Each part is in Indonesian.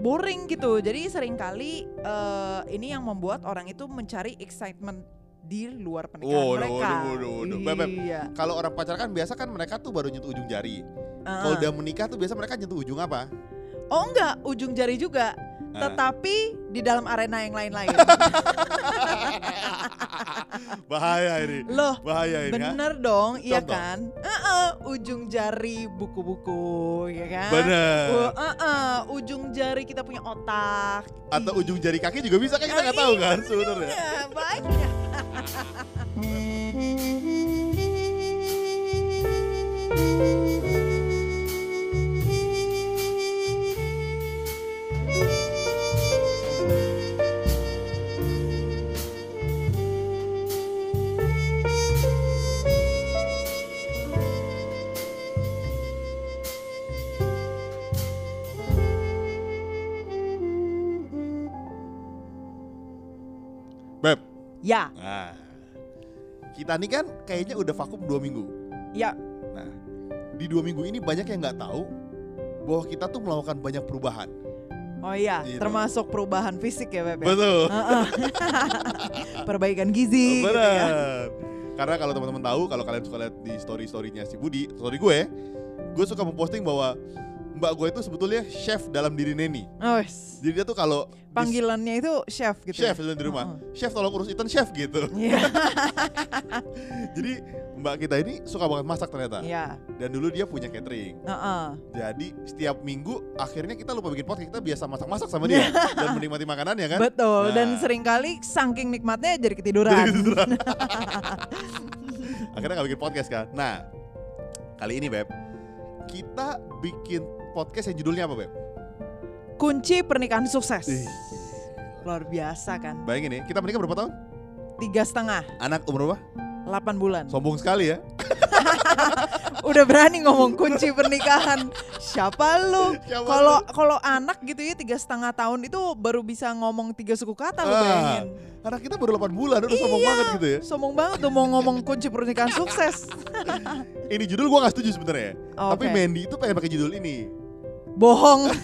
boring gitu. Jadi sering kali eh, ini yang membuat orang itu mencari excitement di luar pernikahan Waduh, mereka. waduh, waduh, waduh. Beb, Beb. Iya. Kalau orang pacaran kan biasa kan mereka tuh baru nyentuh ujung jari. Ah. Kalau udah menikah tuh biasa mereka nyentuh ujung apa? Oh enggak, ujung jari juga. Ah. Tetapi di dalam arena yang lain-lain. Bahaya ini. Loh, Bahaya ini kan? bener dong, iya Contoh. kan? Heeh, ujung jari buku-buku, ya kan? Bener. Uh, heeh, ujung jari kita punya otak. Atau Ih. ujung jari kaki juga bisa kan kita nggak tahu iya, kan sebenarnya. Iya, banyak. Beb, Ya, nah, kita nih kan kayaknya udah vakum dua minggu. ya, Nah, di dua minggu ini banyak yang nggak tahu bahwa kita tuh melakukan banyak perubahan. oh iya, Gitu. termasuk perubahan fisik ya Beb. ya? Betul. Perbaikan gizi gitu ya. Benar. Karena kalau teman-teman tahu, kalau kalian suka lihat di story-storynya si Budi, story gue, gue suka memposting bahwa mbak gue itu sebetulnya chef dalam diri Neni. Oh, wes. Jadi dia tuh kalau Panggilannya itu chef gitu. chef ya? di rumah, Heeh. chef tolong urus Ethan chef gitu. Iya. Jadi mbak kita ini suka banget masak ternyata. Iya. Dan dulu dia punya catering. Heeh. Jadi setiap minggu akhirnya kita lupa bikin podcast, kita biasa masak-masak sama dia dan menikmati makanannya kan. Betul. Dan Nah. sering kali saking nikmatnya jadi ketiduran. Jadi ketiduran. akhirnya nggak bikin podcast kan. Nah, kali ini Beb, kita bikin podcast yang judulnya apa Beb? Kunci pernikahan sukses. Ih, Luar biasa kan. Bayangin nih, kita menikah berapa tahun? Tiga setengah, Anak umur berapa? 8 bulan. Sombong sekali ya. Udah berani ngomong kunci pernikahan. Siapa lu? Kalau lu? kalau anak gitu ya tiga setengah tahun itu baru bisa ngomong tiga suku kata lu Ah, bayangin. Anak kita baru 8 bulan, udah sombong Iya. banget gitu ya. Sombong banget tuh mau ngomong kunci pernikahan sukses. Ini judul gua gak setuju sebenarnya. Oh, Tapi. Mandy itu pengen pakai judul ini. Bohong.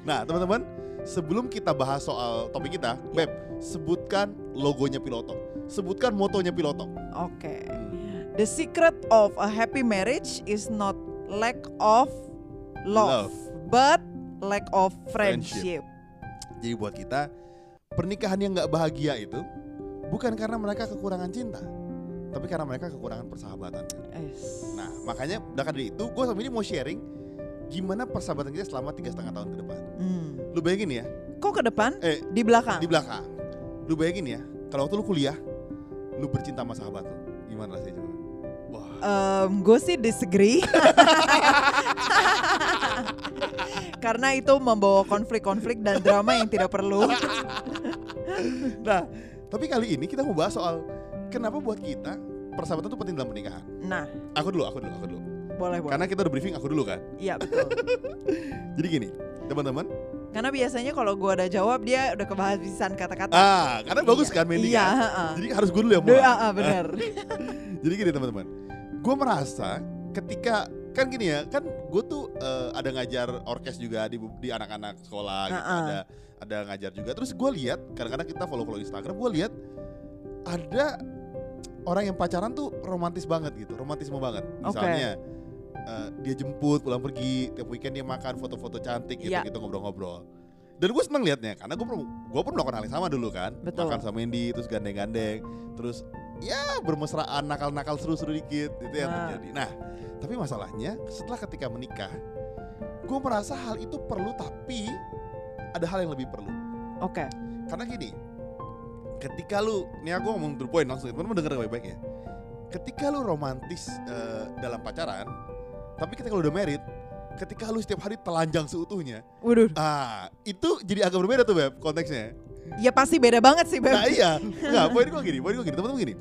Nah, teman-teman, sebelum kita bahas soal topik kita, Ya. Beb, sebutkan logonya Piloto. Sebutkan motonya Piloto. Oke. The secret of a happy marriage is not lack of love, Love. but lack of Friendship. friendship. Jadi buat kita, pernikahan yang nggak bahagia itu bukan karena mereka kekurangan cinta, tapi karena mereka kekurangan persahabatan. Yes. Nah, makanya maka dari itu, gue sama ini mau sharing gimana persahabatan kita selama tiga setengah tahun ke depan. Hmm. Lu bayangin ya, Kok ke depan? eh Di belakang. di belakang. Lu bayangin ya, kalau waktu lu kuliah, lu bercinta sama sahabat lu, gimana rasanya coba? Wah, gue sih disagree. Karena itu membawa konflik-konflik dan drama yang tidak perlu. Nah, tapi kali ini kita mau bahas soal kenapa buat kita persahabatan itu penting dalam pernikahan. Nah, Aku dulu, aku dulu, aku dulu. Boleh boleh. Karena kita udah briefing aku dulu kan. Iya betul. Jadi gini, teman-teman. Karena biasanya kalau gue ada jawab dia udah kehabisan kata-kata. Ah, karena bagus Iya. kan Mandy Iya, kan. heeh. Jadi harus gue dulu yang Duh, mulai. ah, ah, benar. Jadi gini teman-teman. Gue merasa ketika kan gini ya, kan gue tuh eh, ada ngajar orkes juga di di anak-anak sekolah gitu. Ah. Ada ada ngajar juga. Terus gue lihat kadang-kadang kita follow-follow Instagram, gue lihat ada orang yang pacaran tuh romantis banget gitu, romantisme banget. Misalnya eh, dia jemput pulang pergi, tiap weekend dia makan foto-foto cantik gitu, Iya. gitu ngobrol-ngobrol. Dan gue seneng liatnya karena gue gue pun melakukan hal yang sama dulu kan, Betul. makan sama Mendy, terus gandeng-gandeng, terus ya bermesraan nakal-nakal seru-seru dikit itu yang Nah. terjadi. Nah, tapi masalahnya setelah ketika menikah, gue merasa hal itu perlu tapi ada hal yang lebih perlu. Oke. Karena gini, ketika lu, nih aku ngomong to the point langsung, teman-teman denger baik-baik ya. Ketika lu romantis eh, dalam pacaran, tapi ketika lu udah married, ketika lu setiap hari telanjang seutuhnya, Waduh. ah itu jadi agak berbeda tuh beb konteksnya. Ya pasti beda banget sih Beb. Nah iya, nggak, poin gue gini, poin gue gini, teman-teman gini.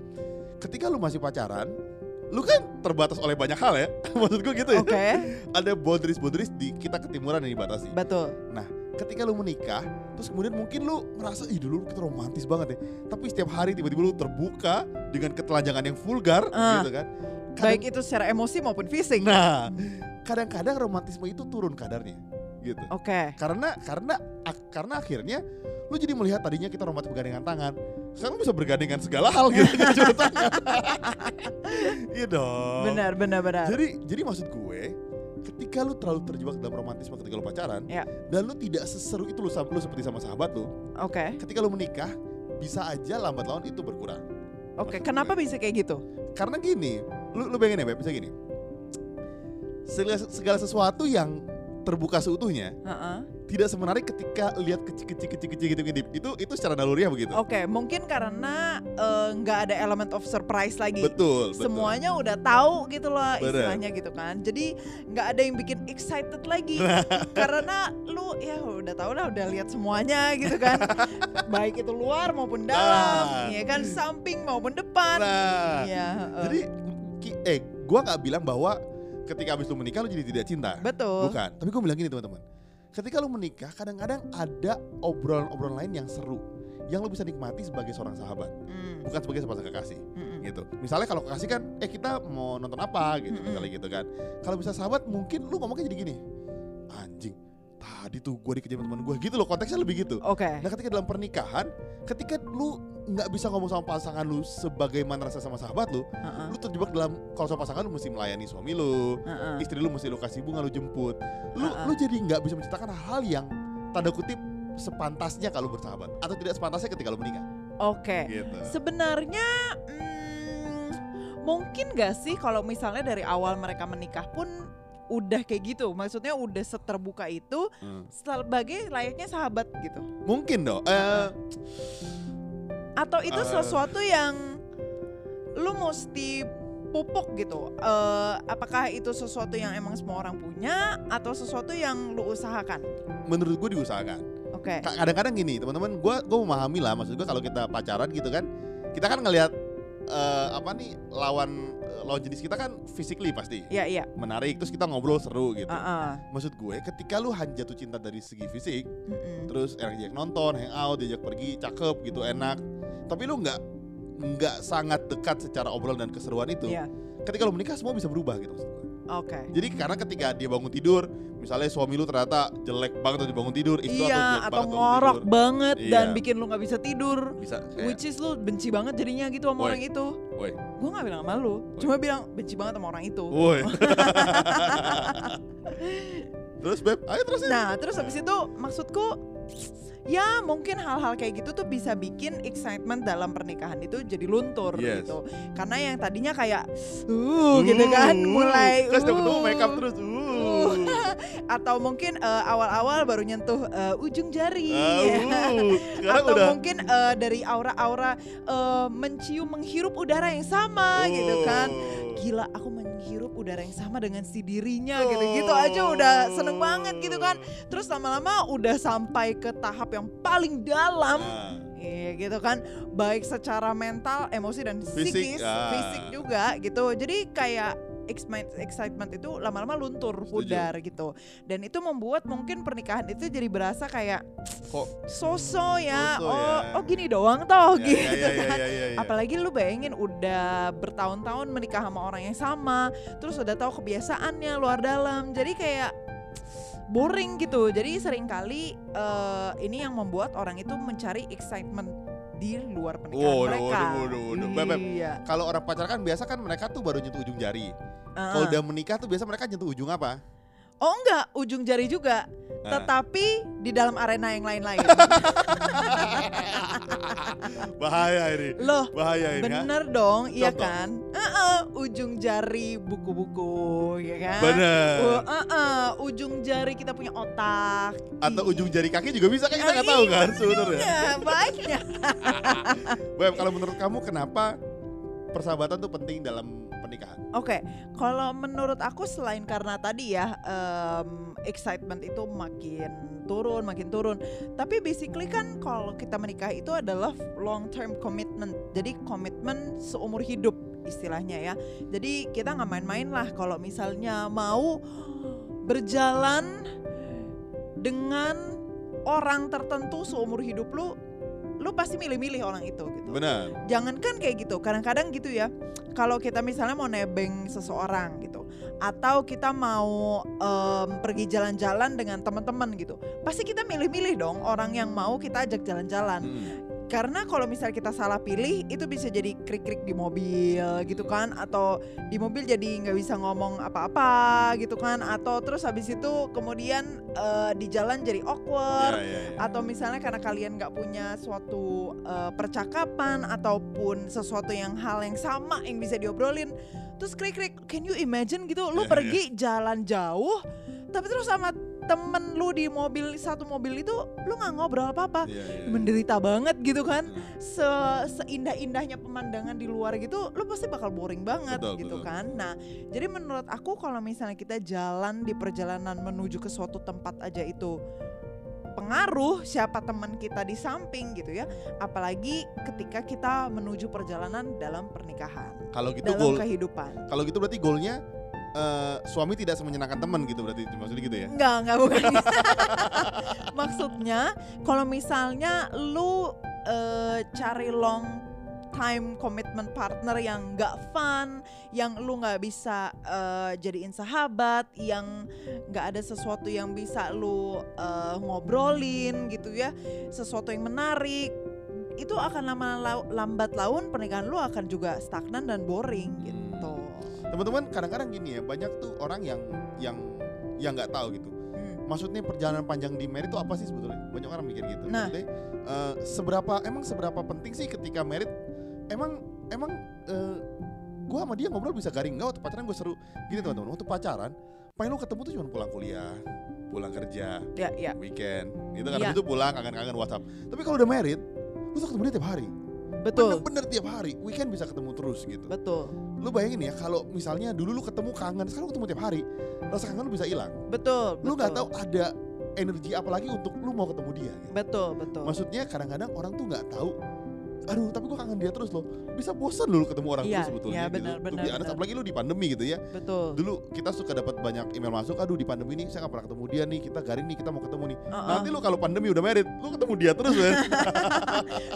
Ketika lu masih pacaran, lu kan terbatas oleh banyak hal ya, maksud gue gitu ya. Oke. Ada boundaries-boundaries di kita ketimuran yang dibatasi. Betul. ketika lu menikah, terus kemudian mungkin lu merasa, ih dulu kita romantis banget ya. Tapi setiap hari tiba-tiba lu terbuka dengan ketelanjangan yang vulgar, Ah. gitu kan. Kadang- Baik itu secara emosi maupun fisik. Nah, kadang-kadang romantisme itu turun kadarnya. gitu. Oke. Karena karena ak- karena akhirnya lu jadi melihat tadinya kita romantis bergandengan tangan, sekarang lu bisa bergandengan segala hal gitu cuma tangan. Iya dong. Benar, benar, benar. Jadi jadi maksud gue ketika lu terlalu terjebak dalam romantisme ketika lu pacaran Ya. dan lu tidak seseru itu lu, lu seperti sama sahabat lu, Oke. ketika lu menikah bisa aja lambat laun itu berkurang. Oke, Maksud kenapa gue. bisa kayak gitu? Karena gini, lu lu bayangin ya, bisa gini. Segala, segala sesuatu yang terbuka seutuhnya Heeh. tidak semenarik ketika lihat kecil-kecil kecil-kecil gitu ngintip. Itu itu secara naluriah begitu. Oke, mungkin karena eh, nggak ada element of surprise lagi. Betul, betul. Semuanya udah tahu gitu loh istilahnya gitu kan. Jadi nggak ada yang bikin excited lagi karena lu ya udah tahu lah udah lihat semuanya gitu kan. Baik itu luar maupun dalam, Nah. ya kan samping maupun depan. Nah, Iya, heeh. jadi eh gua nggak bilang bahwa ketika habis lu menikah lu jadi tidak cinta. betul. Bukan, tapi gue bilang gini teman-teman. Ketika lu menikah, kadang-kadang ada obrolan-obrolan lain yang seru yang lu bisa nikmati sebagai seorang sahabat, Hmm, bukan sebagai sepasang kekasih. mm-mm. gitu. Misalnya kalau kekasih kan, eh kita mau nonton apa gitu, Mm-mm. misalnya gitu kan. Kalau bisa sahabat mungkin lu ngomongnya jadi gini, anjing, tadi tuh gue dikejar teman gue gitu loh, konteksnya lebih gitu. Oke. Nah ketika dalam pernikahan, ketika lu nggak bisa ngomong sama pasangan lu sebagaimana rasa sama sahabat lu, Heeh, lu terjebak dalam kalau sama pasangan lu mesti melayani suami lu, heeh. istri lu mesti lu kasih bunga lu jemput, lu Uh-uh. lu jadi nggak bisa menciptakan hal yang tanda kutip sepantasnya kalau bersahabat atau tidak sepantasnya ketika lu menikah. Oke. Gitu. Sebenarnya hmm, mungkin gak sih kalau misalnya dari awal mereka menikah pun udah kayak gitu, maksudnya udah seterbuka itu Hmm. sebagai layaknya sahabat gitu. Mungkin dong. Eh, Atau itu Eh. sesuatu yang lu mesti pupuk gitu. Eh, apakah itu sesuatu yang emang semua orang punya atau sesuatu yang lu usahakan? menurut gue diusahakan. Oke. Ka- Kadang-kadang gini, teman-teman, gue gue memahami lah, maksud gue kalau kita pacaran gitu kan, kita kan ngelihat eh, apa nih lawan eh, lawan jenis kita kan physically pasti Iya iya. menarik, terus kita ngobrol seru gitu. Ah, ah. Maksud gue, ketika lu hanya jatuh cinta dari segi fisik, Mm-mm. terus enak diajak nonton, hangout, diajak pergi, cakep gitu, enak, tapi lu nggak nggak sangat dekat secara obrolan dan keseruan itu. Iya. Ketika lu menikah semua bisa berubah gitu maksud gue. Oke. Jadi karena ketika dia bangun tidur, misalnya suami lu ternyata jelek banget waktu bangun tidur, lu Iya, atau bangun ngorok tidur. banget dan Iya. bikin lu nggak bisa tidur. bisa kayak, Which is lu benci banget jadinya gitu sama Woi. orang itu. Woi. Gue gak bilang sama lu, cuma bilang benci banget sama orang itu. woi. terus beb, ayo terusin. Nah, terus habis itu maksudku ya mungkin hal-hal kayak gitu tuh bisa bikin excitement dalam pernikahan itu jadi luntur Yes. gitu. Karena yang tadinya kayak uh gitu kan mulai Terus uh, make up terus. Uh. atau mungkin eh, awal-awal baru nyentuh eh, ujung jari. Ah, uh. Atau udah mungkin eh, dari aura-aura eh, mencium menghirup udara yang sama gitu kan Oh. gila aku menghirup udara yang sama dengan si dirinya gitu-gitu aja udah seneng banget gitu kan terus lama-lama udah sampai ke tahap yang paling dalam Nah, Iya gitu kan baik secara mental emosi dan Fisik, psikis ah. fisik juga gitu jadi kayak excitement itu lama-lama luntur Setuju. pudar gitu dan itu membuat mungkin pernikahan itu jadi berasa kayak kok sosok ya So-so oh ya. oh gini doang toh ya, gitu ya, ya, kan ya, ya, ya. Apalagi lu bayangin udah bertahun-tahun menikah sama orang yang sama, terus udah tahu kebiasaannya luar dalam. Jadi kayak boring gitu. Jadi sering kali eh, ini yang membuat orang itu mencari excitement di luar pernikahan Waduh, mereka. waduh, waduh, waduh. Beb. Iya. Kalau orang pacaran kan biasa kan mereka tuh baru nyentuh ujung jari. Ah. Kalau udah menikah tuh biasa mereka nyentuh ujung apa? Oh enggak, ujung jari juga. Nah. Tetapi di dalam arena yang lain-lain. Bahaya ini. Loh, Bahaya ini. ha? bener dong, iya Contoh. kan? Heeh, ujung jari buku-buku, ya kan? Bener. Uh, uh, uh, ujung jari kita punya otak. Atau Iya. ujung jari kaki juga bisa kan kita Ah, nggak tahu iya, kan sebenarnya. Iya, banyak. Beb, kalau menurut kamu kenapa persahabatan tuh penting dalam pernikahan? Oke, kalau menurut aku selain karena tadi ya em, excitement itu makin turun, makin turun. Tapi basically kan kalau kita menikah itu adalah long term commitment. Jadi komitmen seumur hidup istilahnya ya. Jadi kita nggak main-main lah kalau misalnya mau berjalan dengan orang tertentu seumur hidup lu lu pasti milih-milih orang itu gitu. Benar. Jangankan kayak gitu, kadang-kadang gitu ya. Kalau kita misalnya mau nebeng seseorang gitu, atau kita mau em, pergi jalan-jalan dengan teman-teman gitu, pasti kita milih-milih dong orang yang mau kita ajak jalan-jalan. Mm. Karena kalau misalnya kita salah pilih, itu bisa jadi krik-krik di mobil gitu kan, atau di mobil jadi nggak bisa ngomong apa-apa gitu kan, atau terus habis itu kemudian eh, di jalan jadi awkward Ya, ya, ya. atau misalnya karena kalian nggak punya suatu uh, percakapan ataupun sesuatu yang hal yang sama yang bisa diobrolin terus krik krik can you imagine gitu lu Iya, pergi jalan jauh tapi terus sama temen lu di mobil satu mobil itu lu nggak ngobrol apa apa Iya, iya. menderita banget gitu kan Mm. se seindah-indahnya pemandangan di luar gitu lu pasti bakal boring banget Betul, gitu betul. kan nah jadi menurut aku kalau misalnya kita jalan di perjalanan menuju ke suatu tempat aja itu pengaruh siapa teman kita di samping gitu ya apalagi ketika kita menuju perjalanan dalam pernikahan Kalau gitu dalam goal, kehidupan kalau gitu berarti goalnya eh, suami tidak semenyenangkan teman gitu berarti maksudnya gitu ya? Enggak, enggak bukan. Maksudnya kalau misalnya lu eh, cari long time commitment partner yang nggak fun, yang lu nggak bisa eh, jadiin sahabat, yang nggak ada sesuatu yang bisa lu eh, ngobrolin gitu ya, sesuatu yang menarik, itu akan lama lambat laun pernikahan lu akan juga stagnan dan boring gitu. Teman-teman kadang-kadang gini ya banyak tuh orang yang yang yang nggak tahu gitu. Hmm. Maksudnya perjalanan panjang di merit itu apa sih sebetulnya? Banyak orang mikir gitu. Nah. Maksudnya eh, seberapa emang seberapa penting sih ketika merit? Emang emang eh, gua sama dia ngobrol bisa garing enggak waktu pacaran gue seru. Gini teman-teman, waktu pacaran paling lu ketemu tuh cuma pulang kuliah, pulang kerja, Ya, ya. weekend. Gitu kan habis itu pulang kangen-kangen WhatsApp. Tapi kalau udah merit, lu tuh ketemu dia tiap hari. Betul, Bener-bener tiap hari. Weekend bisa ketemu terus gitu. betul, Lu bayangin ya kalau misalnya dulu lu ketemu kangen, sekarang ketemu tiap hari. Rasa kangen lu bisa hilang. betul. Lu nggak tahu ada energi apa lagi untuk lu mau ketemu dia gitu. Betul, betul. Maksudnya kadang-kadang orang tuh nggak tahu Aduh, tapi gua kangen dia terus loh. Bisa bosan lu ketemu orang Iya, terus sebetulnya iya, gitu. benar, To be benar, honest, benar. apalagi lu di pandemi gitu ya. betul. Dulu kita suka dapat banyak email masuk, aduh di pandemi ini saya nggak pernah ketemu dia nih, kita garing nih, kita mau ketemu nih. Uh-uh. Nanti lu kalau pandemi udah merit, lu ketemu dia terus kan.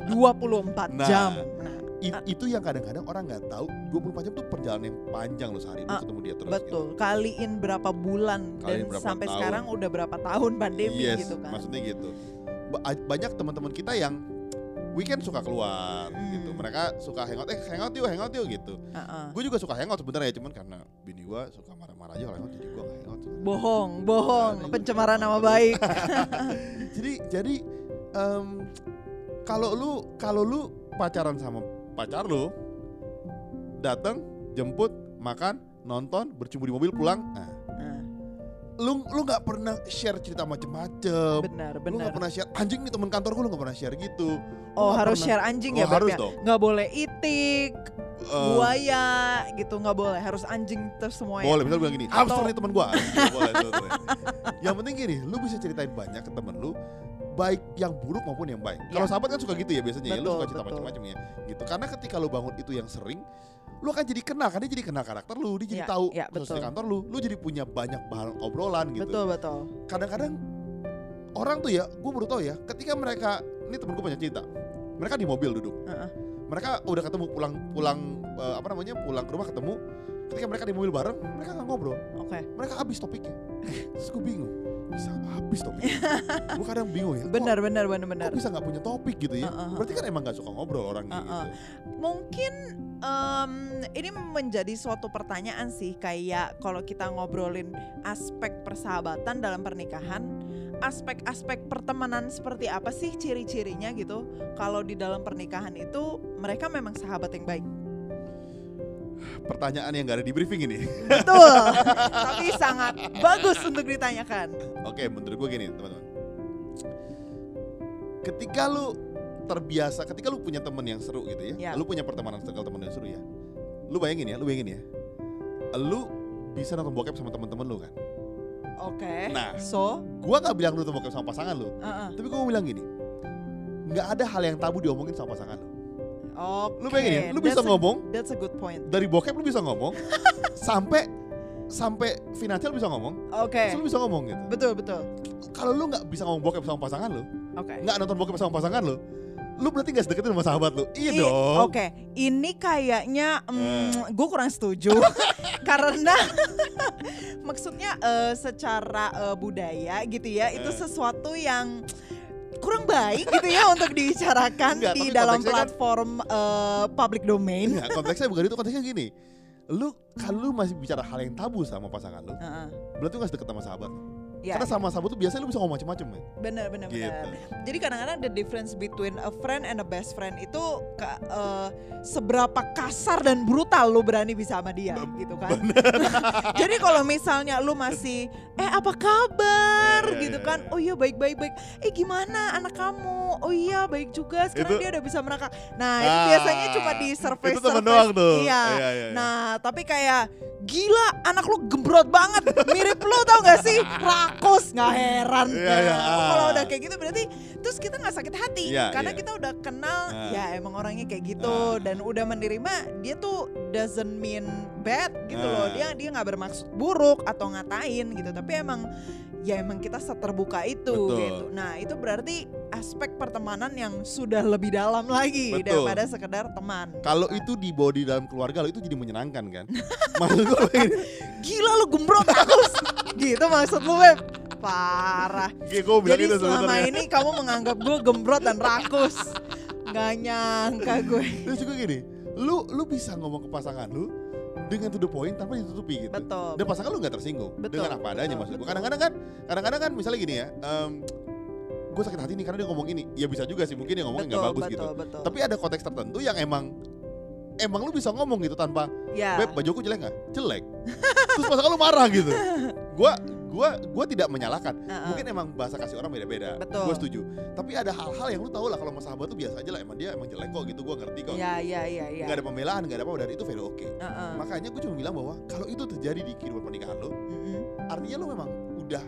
24 Nah, jam. Nah, I- itu yang kadang-kadang orang nggak tahu 24 jam tuh perjalanan yang panjang loh sehari lu Ah, ketemu dia terus betul. Kaliin berapa bulan Kaliin dan berapa sampai tahun. sekarang udah berapa tahun pandemi yes, gitu kan. maksudnya gitu Ba- banyak teman-teman kita yang weekend suka keluar Hmm. gitu mereka suka hangout eh hangout yuk hangout yuk gitu Uh-uh. gue juga suka hangout sebenarnya cuman karena bini gue suka marah-marah aja kalau hangout jadi gue gak hangout Bohong, bohong, Nah, pencemaran nama baik. jadi jadi em, kalau lu kalau lu pacaran sama pacar lu datang jemput makan nonton bercumbu di mobil pulang Nah, lu lu nggak pernah share cerita macem-macem benar, lu benar. nggak pernah share anjing nih temen kantor gue lu nggak pernah share gitu Oh, nggak harus pernah. share anjing Oh, ya, Beb, harus ya? dong. Nggak boleh itik, Eh, buaya gitu nggak boleh. Harus anjing terus semuanya. boleh misalnya bilang gini Atau- hamster nih boleh sebetulnya. yang penting gini lu bisa ceritain banyak ke temen lu baik yang buruk maupun yang baik kalau Ya. sahabat kan suka gitu ya biasanya ya lu Betul, suka cerita betul. macam-macam ya gitu karena ketika lu bangun itu yang sering lu akan jadi kenal kan dia jadi kenal karakter lu dia jadi Ya, tahu ya, khusus di betul. kantor lu lu jadi punya banyak bahan obrolan gitu Betul, betul. kadang-kadang orang tuh ya gue baru tahu ya ketika mereka ini temen gue punya cerita mereka di mobil duduk Heeh. mereka udah ketemu pulang pulang eh, apa namanya pulang ke rumah ketemu ketika mereka di mobil bareng mereka nggak ngobrol Oke. mereka habis topiknya terus gue bingung bisa habis topiknya gue kadang bingung ya kok- Benar, benar, benar, benar. kok bisa nggak punya topik gitu ya Uh-uh. berarti kan emang nggak suka ngobrol orangnya Uh-uh. gitu Mungkin em, ini menjadi suatu pertanyaan sih kayak kalau kita ngobrolin aspek persahabatan dalam pernikahan, aspek-aspek pertemanan seperti apa sih ciri-cirinya gitu? Kalau di dalam pernikahan itu mereka memang sahabat yang baik. Pertanyaan yang gak ada di briefing ini Betul. Tapi sangat bagus untuk ditanyakan. oke menurut gue gini teman-teman ketika lu terbiasa ketika lu punya temen yang seru gitu ya, Ya. lu punya pertemanan circle temen yang seru ya lu bayangin ya lu bayangin ya lu bisa nonton bokep sama temen-temen lu kan Oke. Nah. so, gua nggak bilang lu nonton bokep sama pasangan lu uh-uh. tapi gua mau bilang gini nggak ada hal yang tabu diomongin sama pasangan lu oke. lu bayangin ya lu bisa that's a- ngomong That's a good point. dari bokep lu bisa ngomong sampai sampai finansial bisa ngomong Oke. terus lu bisa ngomong gitu Betul betul. kalau lu nggak bisa ngomong bokep sama pasangan lu Oke. nggak nonton bokep sama pasangan lu lu berarti gak sedeketin sama sahabat lu. Iya I- dong. Oke, ini kayaknya Eh. gue kurang setuju karena maksudnya eh, secara eh, budaya gitu ya itu Eh. sesuatu yang kurang baik gitu ya untuk dibicarakan Enggak, di dalam kan- platform eh, public domain. Enggak, konteksnya bukan itu, konteksnya gini. Lu kalau lu masih bicara hal yang tabu sama pasangan lu, Heeh. berarti lu gak deket sama sahabat. Ya, Karena sama sahabat tuh biasanya lu bisa ngomong macem-macem, men. bener bener Gitu. bener. Jadi kadang-kadang the difference between a friend and a best friend itu ke- eh, seberapa kasar dan brutal lu berani bisa sama dia gitu kan. Jadi kalau misalnya lu masih eh apa kabar Ya, ya, gitu ya, kan. Oh iya baik baik baik. Eh gimana anak kamu? Oh iya baik juga. Sekarang Itu- dia udah bisa merakak. Nah, itu Ah, biasanya cuma di surface Itu temen surface. doang tuh. Iya. iya, iya. Nah, tapi kayak gila anak lu gembrot banget. Mirip lu tau gak sih? Rakus, nggak heran. Iya, iya, Nah, ah. Kalau udah kayak gitu berarti terus kita nggak sakit hati Iya, karena iya. kita udah kenal Ah. ya emang orangnya kayak gitu Ah. dan udah menerima dia tuh doesn't mean bad gitu loh. Ah. Dia dia nggak bermaksud buruk atau ngatain gitu, tapi emang ya emang kita seterbuka itu Betul. gitu. Nah, itu berarti aspek pertemanan yang sudah lebih dalam lagi Betul. daripada sekedar teman. Kalau Nah. itu dibawa di dalam keluarga lo itu jadi menyenangkan kan? Maksud gue gila lu gembrot terus gitu maksud lu Beb parah bilang jadi gitu selama sebenarnya. ini kamu menganggap gue gembrot dan rakus nggak nyangka gue Terus juga gini, lu lu bisa ngomong ke pasangan lu dengan to the point tanpa ditutupi gitu. betul Dan pasangan lu nggak tersinggung Betul, dengan apa adanya betul, maksud gue. Kadang-kadang kan, kadang-kadang kan misalnya gini ya, gue sakit hati nih karena dia ngomong ini. Ya bisa juga sih mungkin dia ngomongnya nggak bagus betul gitu. betul Tapi ada konteks tertentu yang emang emang lu bisa ngomong gitu tanpa ya Beb, bajuku jelek nggak? Jelek. Terus pasangan lu marah gitu. Gua gua gua tidak menyalahkan. uh-uh. Mungkin emang bahasa kasih orang beda-beda. Gue setuju. Tapi ada hal-hal yang lu tahu lah kalau sama sahabat tuh biasa aja lah. Emang dia emang jelek kok gitu. Gua ngerti kok. ya ya ya ya Gak ada pembelaan, gak ada apa dan itu very oke. Uh-uh. Makanya gue cuma bilang bahwa kalau itu terjadi di kehidupan pernikahan lo, Mm-mm. artinya lo memang udah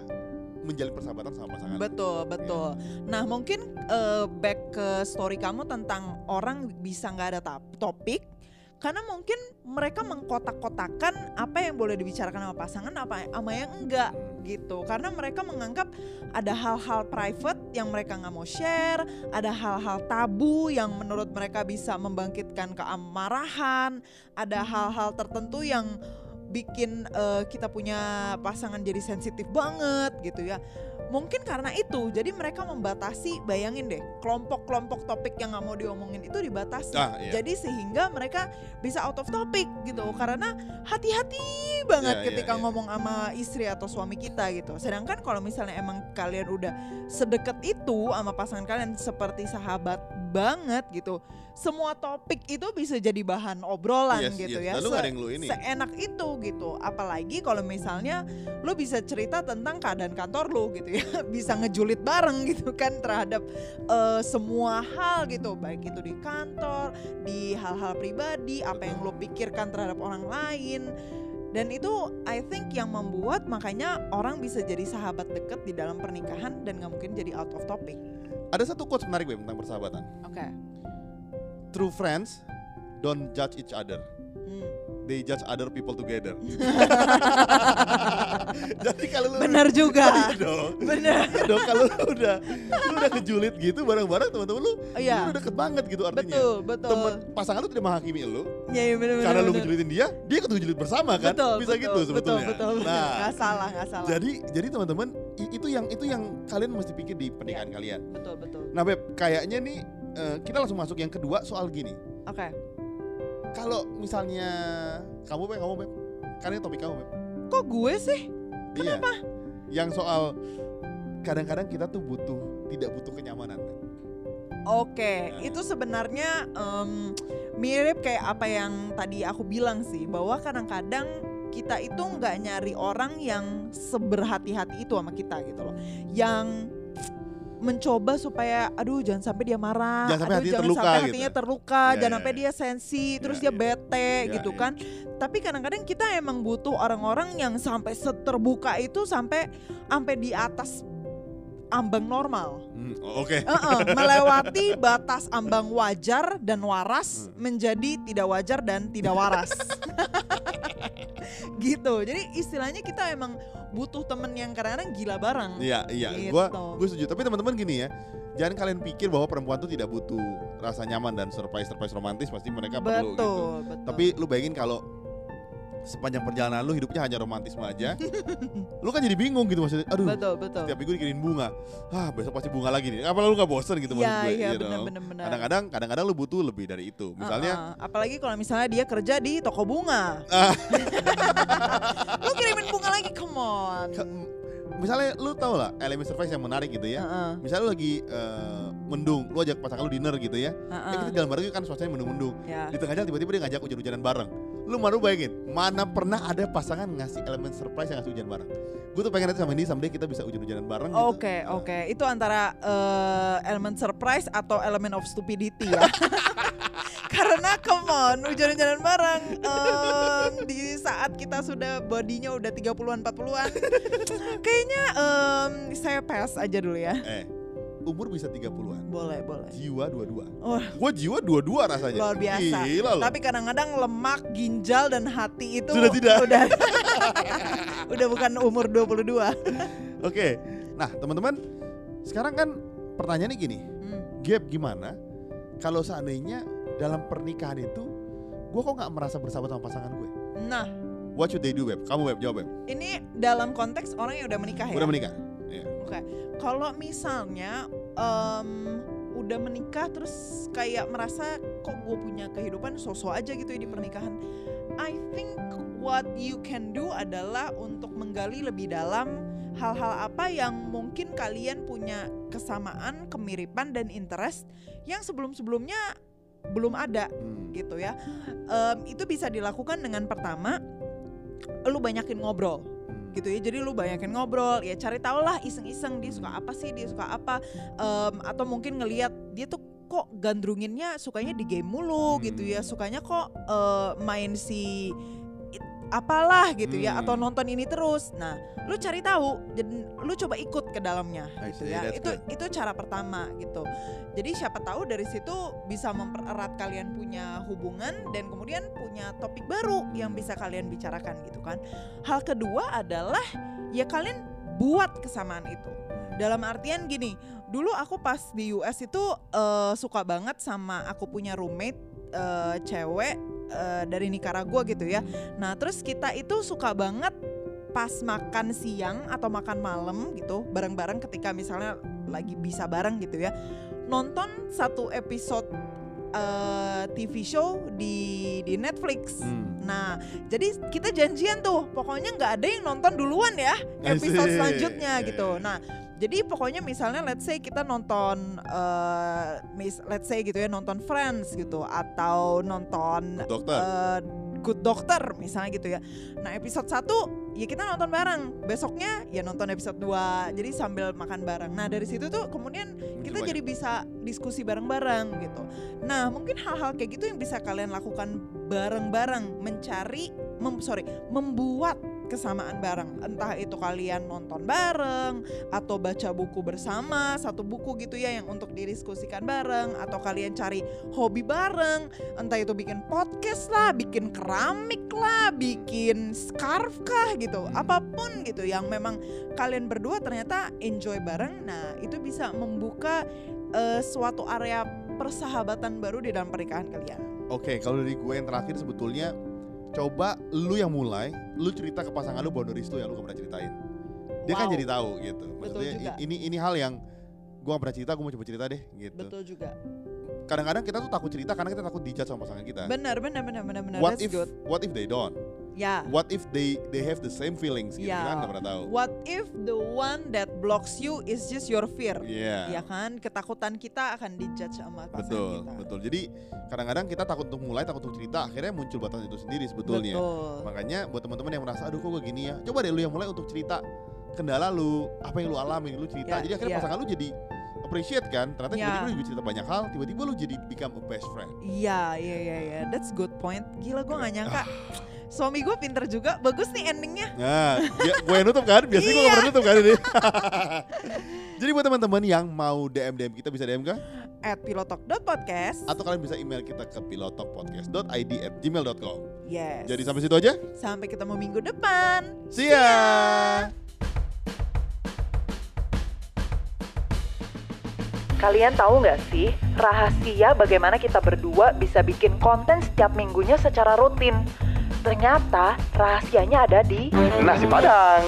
menjalin persahabatan sama pasangan. Betul, betul. Nah, mungkin eh, back ke story kamu tentang orang bisa nggak ada topik karena mungkin mereka mengkotak-kotakan apa yang boleh dibicarakan sama pasangan apa sama yang enggak gitu. Karena mereka menganggap ada hal-hal private yang mereka nggak mau share, ada hal-hal tabu yang menurut mereka bisa membangkitkan keamarahan, ada hal-hal tertentu yang bikin eh, kita punya pasangan jadi sensitif banget gitu ya. Mungkin karena itu, jadi mereka membatasi, bayangin deh, kelompok-kelompok topik yang nggak mau diomongin itu dibatasi. Ah, iya. Jadi sehingga mereka bisa out of topic gitu, karena hati-hati banget Iya, iya, ketika iya. ngomong sama istri atau suami kita gitu. Sedangkan kalau misalnya emang kalian udah sedekat itu sama pasangan kalian seperti sahabat banget gitu, semua topik itu bisa jadi bahan obrolan Yes, gitu yes. ya. Dan lu Se- nggak ada yang lu ini. Seenak itu gitu, apalagi kalau misalnya lu bisa cerita tentang keadaan kantor lu gitu ya, bisa ngejulit bareng gitu kan terhadap eh, semua hal gitu, baik itu di kantor, di hal-hal pribadi, apa yang lu pikirkan terhadap orang lain. Dan itu I think yang membuat makanya orang bisa jadi sahabat deket di dalam pernikahan dan nggak mungkin jadi out of topic. Ada satu quotes menarik Beb, tentang persahabatan. Oke. True friends don't judge each other. Hmm. They judge other people together. Jadi kalau lu Benar juga. Iya dong. Bener. Iya dong kalau lu udah lu udah kejulit gitu bareng-bareng teman-teman lu, Iya. lu udah deket banget gitu artinya. Betul, betul. Temen pasangan lu tidak menghakimi lu Iya, iya bener, karena lu bener. ngejulitin dia, dia ikut ngejulit bersama kan? betul, Bisa betul, gitu sebetulnya. Betul, betul, Nah, nggak salah, nggak salah. jadi jadi teman-teman itu yang itu yang kalian mesti pikir di pernikahan Iya. kalian. betul, betul. Nah Beb, kayaknya nih eh, kita langsung masuk yang kedua soal gini. Oke. Kalau misalnya kamu Beb, kamu Beb, ini topik kamu Beb. Kok gue sih? Kenapa? Yang soal kadang-kadang kita tuh butuh tidak butuh kenyamanan. Beb. Oke, Nah. itu sebenarnya em, mirip kayak apa yang tadi aku bilang sih, bahwa kadang-kadang kita itu nggak nyari orang yang seberhati-hati itu sama kita gitu loh, yang mencoba supaya aduh jangan sampai dia marah, Jangan sampai aduh jangan terluka sampai gitu. hatinya terluka, Iya, jangan iya, sampai iya. dia sensi, terus Iya, dia iya. bete Iya, gitu iya. kan. Tapi kadang-kadang kita emang butuh orang-orang yang sampai seterbuka itu sampai sampai di atas ambang normal. Hmm, Oke. Heeh, melewati batas ambang wajar dan waras Hmm. menjadi tidak wajar dan tidak waras. gitu. Jadi istilahnya kita emang butuh temen yang kadang-kadang gila bareng. Iya, iya. Gitu. Gua gue setuju. Tapi teman-teman gini ya, jangan kalian pikir bahwa perempuan tuh tidak butuh rasa nyaman dan surprise surprise romantis pasti mereka perlu gitu. betul, betul. Tapi lu bayangin kalau sepanjang perjalanan lu hidupnya hanya romantisme aja, lu kan jadi bingung gitu maksudnya. Aduh, betul, betul. setiap minggu dikirimin bunga. Ah, besok pasti bunga lagi nih. Apa lu gak bosen gitu maksud Iya, gue? iya, know? benar-benar. benar. Kadang-kadang kadang-kadang lu butuh lebih dari itu. Misalnya Uh-uh. apalagi kalau misalnya dia kerja di toko bunga. Ah. lu bunga lagi, come on. ke- misalnya lu tau lah elemen surprise yang menarik gitu ya. Uh-uh, Misalnya lu lagi eh, mendung, lu ajak pasangan lu dinner gitu ya. uh-uh. Eh, kita jalan bareng kan suasananya mendung-mendung. Ya. Di tengah jalan tiba-tiba dia ngajak hujan-hujanan bareng. Lu malu bayangin, mana pernah ada pasangan ngasih elemen surprise yang ngasih hujan bareng. Gue tuh pengen nanti sama ini someday kita bisa hujan-hujanan bareng gitu. Oke, oke. Itu antara eh, elemen surprise atau elemen of stupidity ya. Karena come on, hujan-hujanan bareng em, di saat kita sudah bodinya udah 30-an 40-an. Kayaknya em, saya pass aja dulu ya. Eh, umur bisa 30-an. Boleh, boleh. Jiwa dua-dua. Oh, Gue jiwa dua-dua rasanya. luar biasa. Gila loh. Tapi kadang-kadang lemak, ginjal dan hati itu Sudah tidak. udah udah bukan umur 22. Oke. Nah, teman-teman, sekarang kan pertanyaannya gini. Hmm. Gap gimana kalau seandainya dalam pernikahan itu gue kok nggak merasa bersahabat sama pasangan gue? Nah, What should they do, Beb? Kamu, Beb, jawab, Beb. ini dalam konteks orang yang udah menikah ya. Udah menikah? Oke, kalau misalnya em, udah menikah terus kayak merasa kok gue punya kehidupan sosok aja gitu ya di pernikahan. I think what you can do adalah untuk menggali lebih dalam hal-hal apa yang mungkin kalian punya kesamaan, kemiripan dan interest yang sebelum-sebelumnya belum ada Hmm. gitu ya. Em, itu bisa dilakukan dengan pertama lu banyakin ngobrol Hmm. Gitu ya. Jadi lu banyakin ngobrol ya cari tahu lah iseng-iseng dia suka apa sih dia suka apa. Em, atau mungkin ngelihat dia tuh kok gandrunginnya sukanya di game mulu gitu ya. Hmm. sukanya kok eh, main si apalah gitu ya Hmm. atau nonton ini terus nah lu cari tahu dan lu coba ikut ke dalamnya gitu see, ya itu good. itu cara pertama gitu jadi siapa tahu dari situ bisa mempererat kalian punya hubungan dan kemudian punya topik baru yang Hmm. bisa kalian bicarakan gitu kan hal kedua adalah ya kalian buat kesamaan itu dalam artian gini dulu aku pas di US itu eh, suka banget sama aku punya roommate eh, cewek eh, dari Nicaragua gitu ya nah terus kita itu suka banget pas makan siang atau makan malam gitu bareng-bareng ketika misalnya lagi bisa bareng gitu ya nonton satu episode eh, TV show di di Netflix Hmm. Nah, jadi kita janjian tuh, pokoknya nggak ada yang nonton duluan ya episode selanjutnya gitu. yeah. Nah, jadi pokoknya misalnya let's say kita nonton, eh mis, let's say gitu ya nonton Friends gitu, atau nonton Dokter. eh, Good Doctor misalnya gitu ya. Nah episode 1 ya kita nonton bareng, besoknya ya nonton episode 2 jadi sambil makan bareng. Nah dari situ tuh kemudian kita Muncul jadi bisa diskusi bareng-bareng gitu. Nah mungkin hal-hal kayak gitu yang bisa kalian lakukan bareng-bareng, mencari, mem, sorry, membuat kesamaan bareng. Entah itu kalian nonton bareng atau baca buku bersama satu buku gitu ya yang untuk didiskusikan bareng atau kalian cari hobi bareng entah itu bikin podcast lah, bikin keramik lah, bikin scarf kah gitu, apa pun gitu yang memang kalian berdua ternyata enjoy bareng. Nah itu bisa membuka eh, suatu area persahabatan baru di dalam pernikahan kalian. Oke, kalau dari gue yang terakhir sebetulnya coba lu yang mulai, lu cerita ke pasangan lu boundaries lu yang lu gak pernah ceritain. Dia kan Wow. jadi tahu gitu. Maksudnya ini ini hal yang gue gak pernah cerita, gue mau coba cerita deh gitu. Betul juga. Kadang-kadang kita tuh takut cerita karena kita takut dijudge sama pasangan kita. Benar, benar, benar, benar, benar. What That's if good. what if they don't? Ya. What if they they have the same feelings gitu? Ya. Kita kan pernah tahu. What if the one that blocks you is just your fear? Iya. Ya kan, ketakutan kita akan dijudge sama pasangan Betul, kita. betul. Jadi kadang-kadang kita takut untuk mulai, takut untuk cerita, akhirnya muncul batas itu sendiri sebetulnya. Betul. Makanya buat teman-teman yang merasa aduh kok gue gini ya, coba deh lu yang mulai untuk cerita kendala lu, apa yang lu alami, lu cerita. Ya, jadi akhirnya ya. pasangan lu jadi appreciate kan. Ternyata Ya. tiba-tiba lu juga cerita banyak hal, tiba-tiba lu jadi become a best friend. Iya, iya, iya, iya. That's good point. Gila gue gak Keren. nyangka suami gue pinter juga bagus nih endingnya. Nah ya, gue yang nutup kan? Biasanya gue iya. pernah nutup kan ini? Jadi buat teman-teman yang mau DM DM kita bisa DM ke? At pilotok.podcast atau kalian bisa email kita ke pilotokpodcast.id at gmail.com yes. Jadi sampai situ aja. Sampai ketemu minggu depan. See ya. Kalian tahu nggak sih rahasia bagaimana kita berdua bisa bikin konten setiap minggunya secara rutin? Ternyata rahasianya ada di Nasi Padang.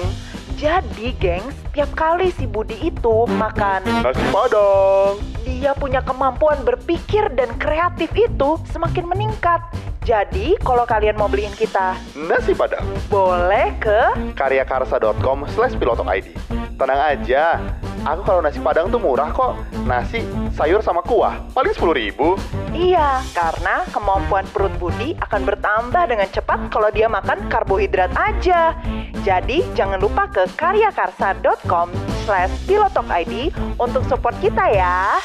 Jadi, gengs, tiap kali si Budi itu makan Nasi Padang. dia punya kemampuan berpikir dan kreatif itu semakin meningkat. Jadi, kalau kalian mau beliin kita, Nasi Padang. boleh ke karyakarsa.com slash ID. Tenang aja, aku kalau nasi padang tuh murah kok. Nasi, sayur sama kuah, paling 10 ribu. Iya, karena kemampuan perut Budi akan bertambah dengan cepat kalau dia makan karbohidrat aja. Jadi, jangan lupa ke karyakarsa.com slash pilotokid untuk support kita ya.